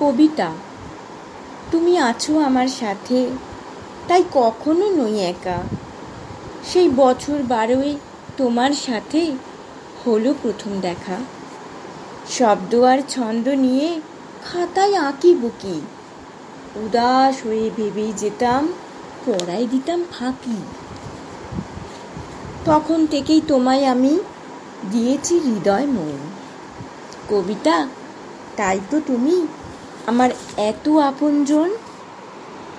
কবিতা, তুমি আছো আমার সাথে, তাই কখনো নই একা। সেই বছর বারোয় তোমার সাথে হলো প্রথম দেখা। শব্দ আর ছন্দ নিয়ে খাতায় আঁকি বুকি। উদাস হয়ে ভেবেই যেতাম, পড়াই দিতাম ফাঁকি। তখন থেকেই তোমায় আমি দিয়েছি হৃদয় মন। কবিতা, তাই তো তুমি আমার এত আপনজন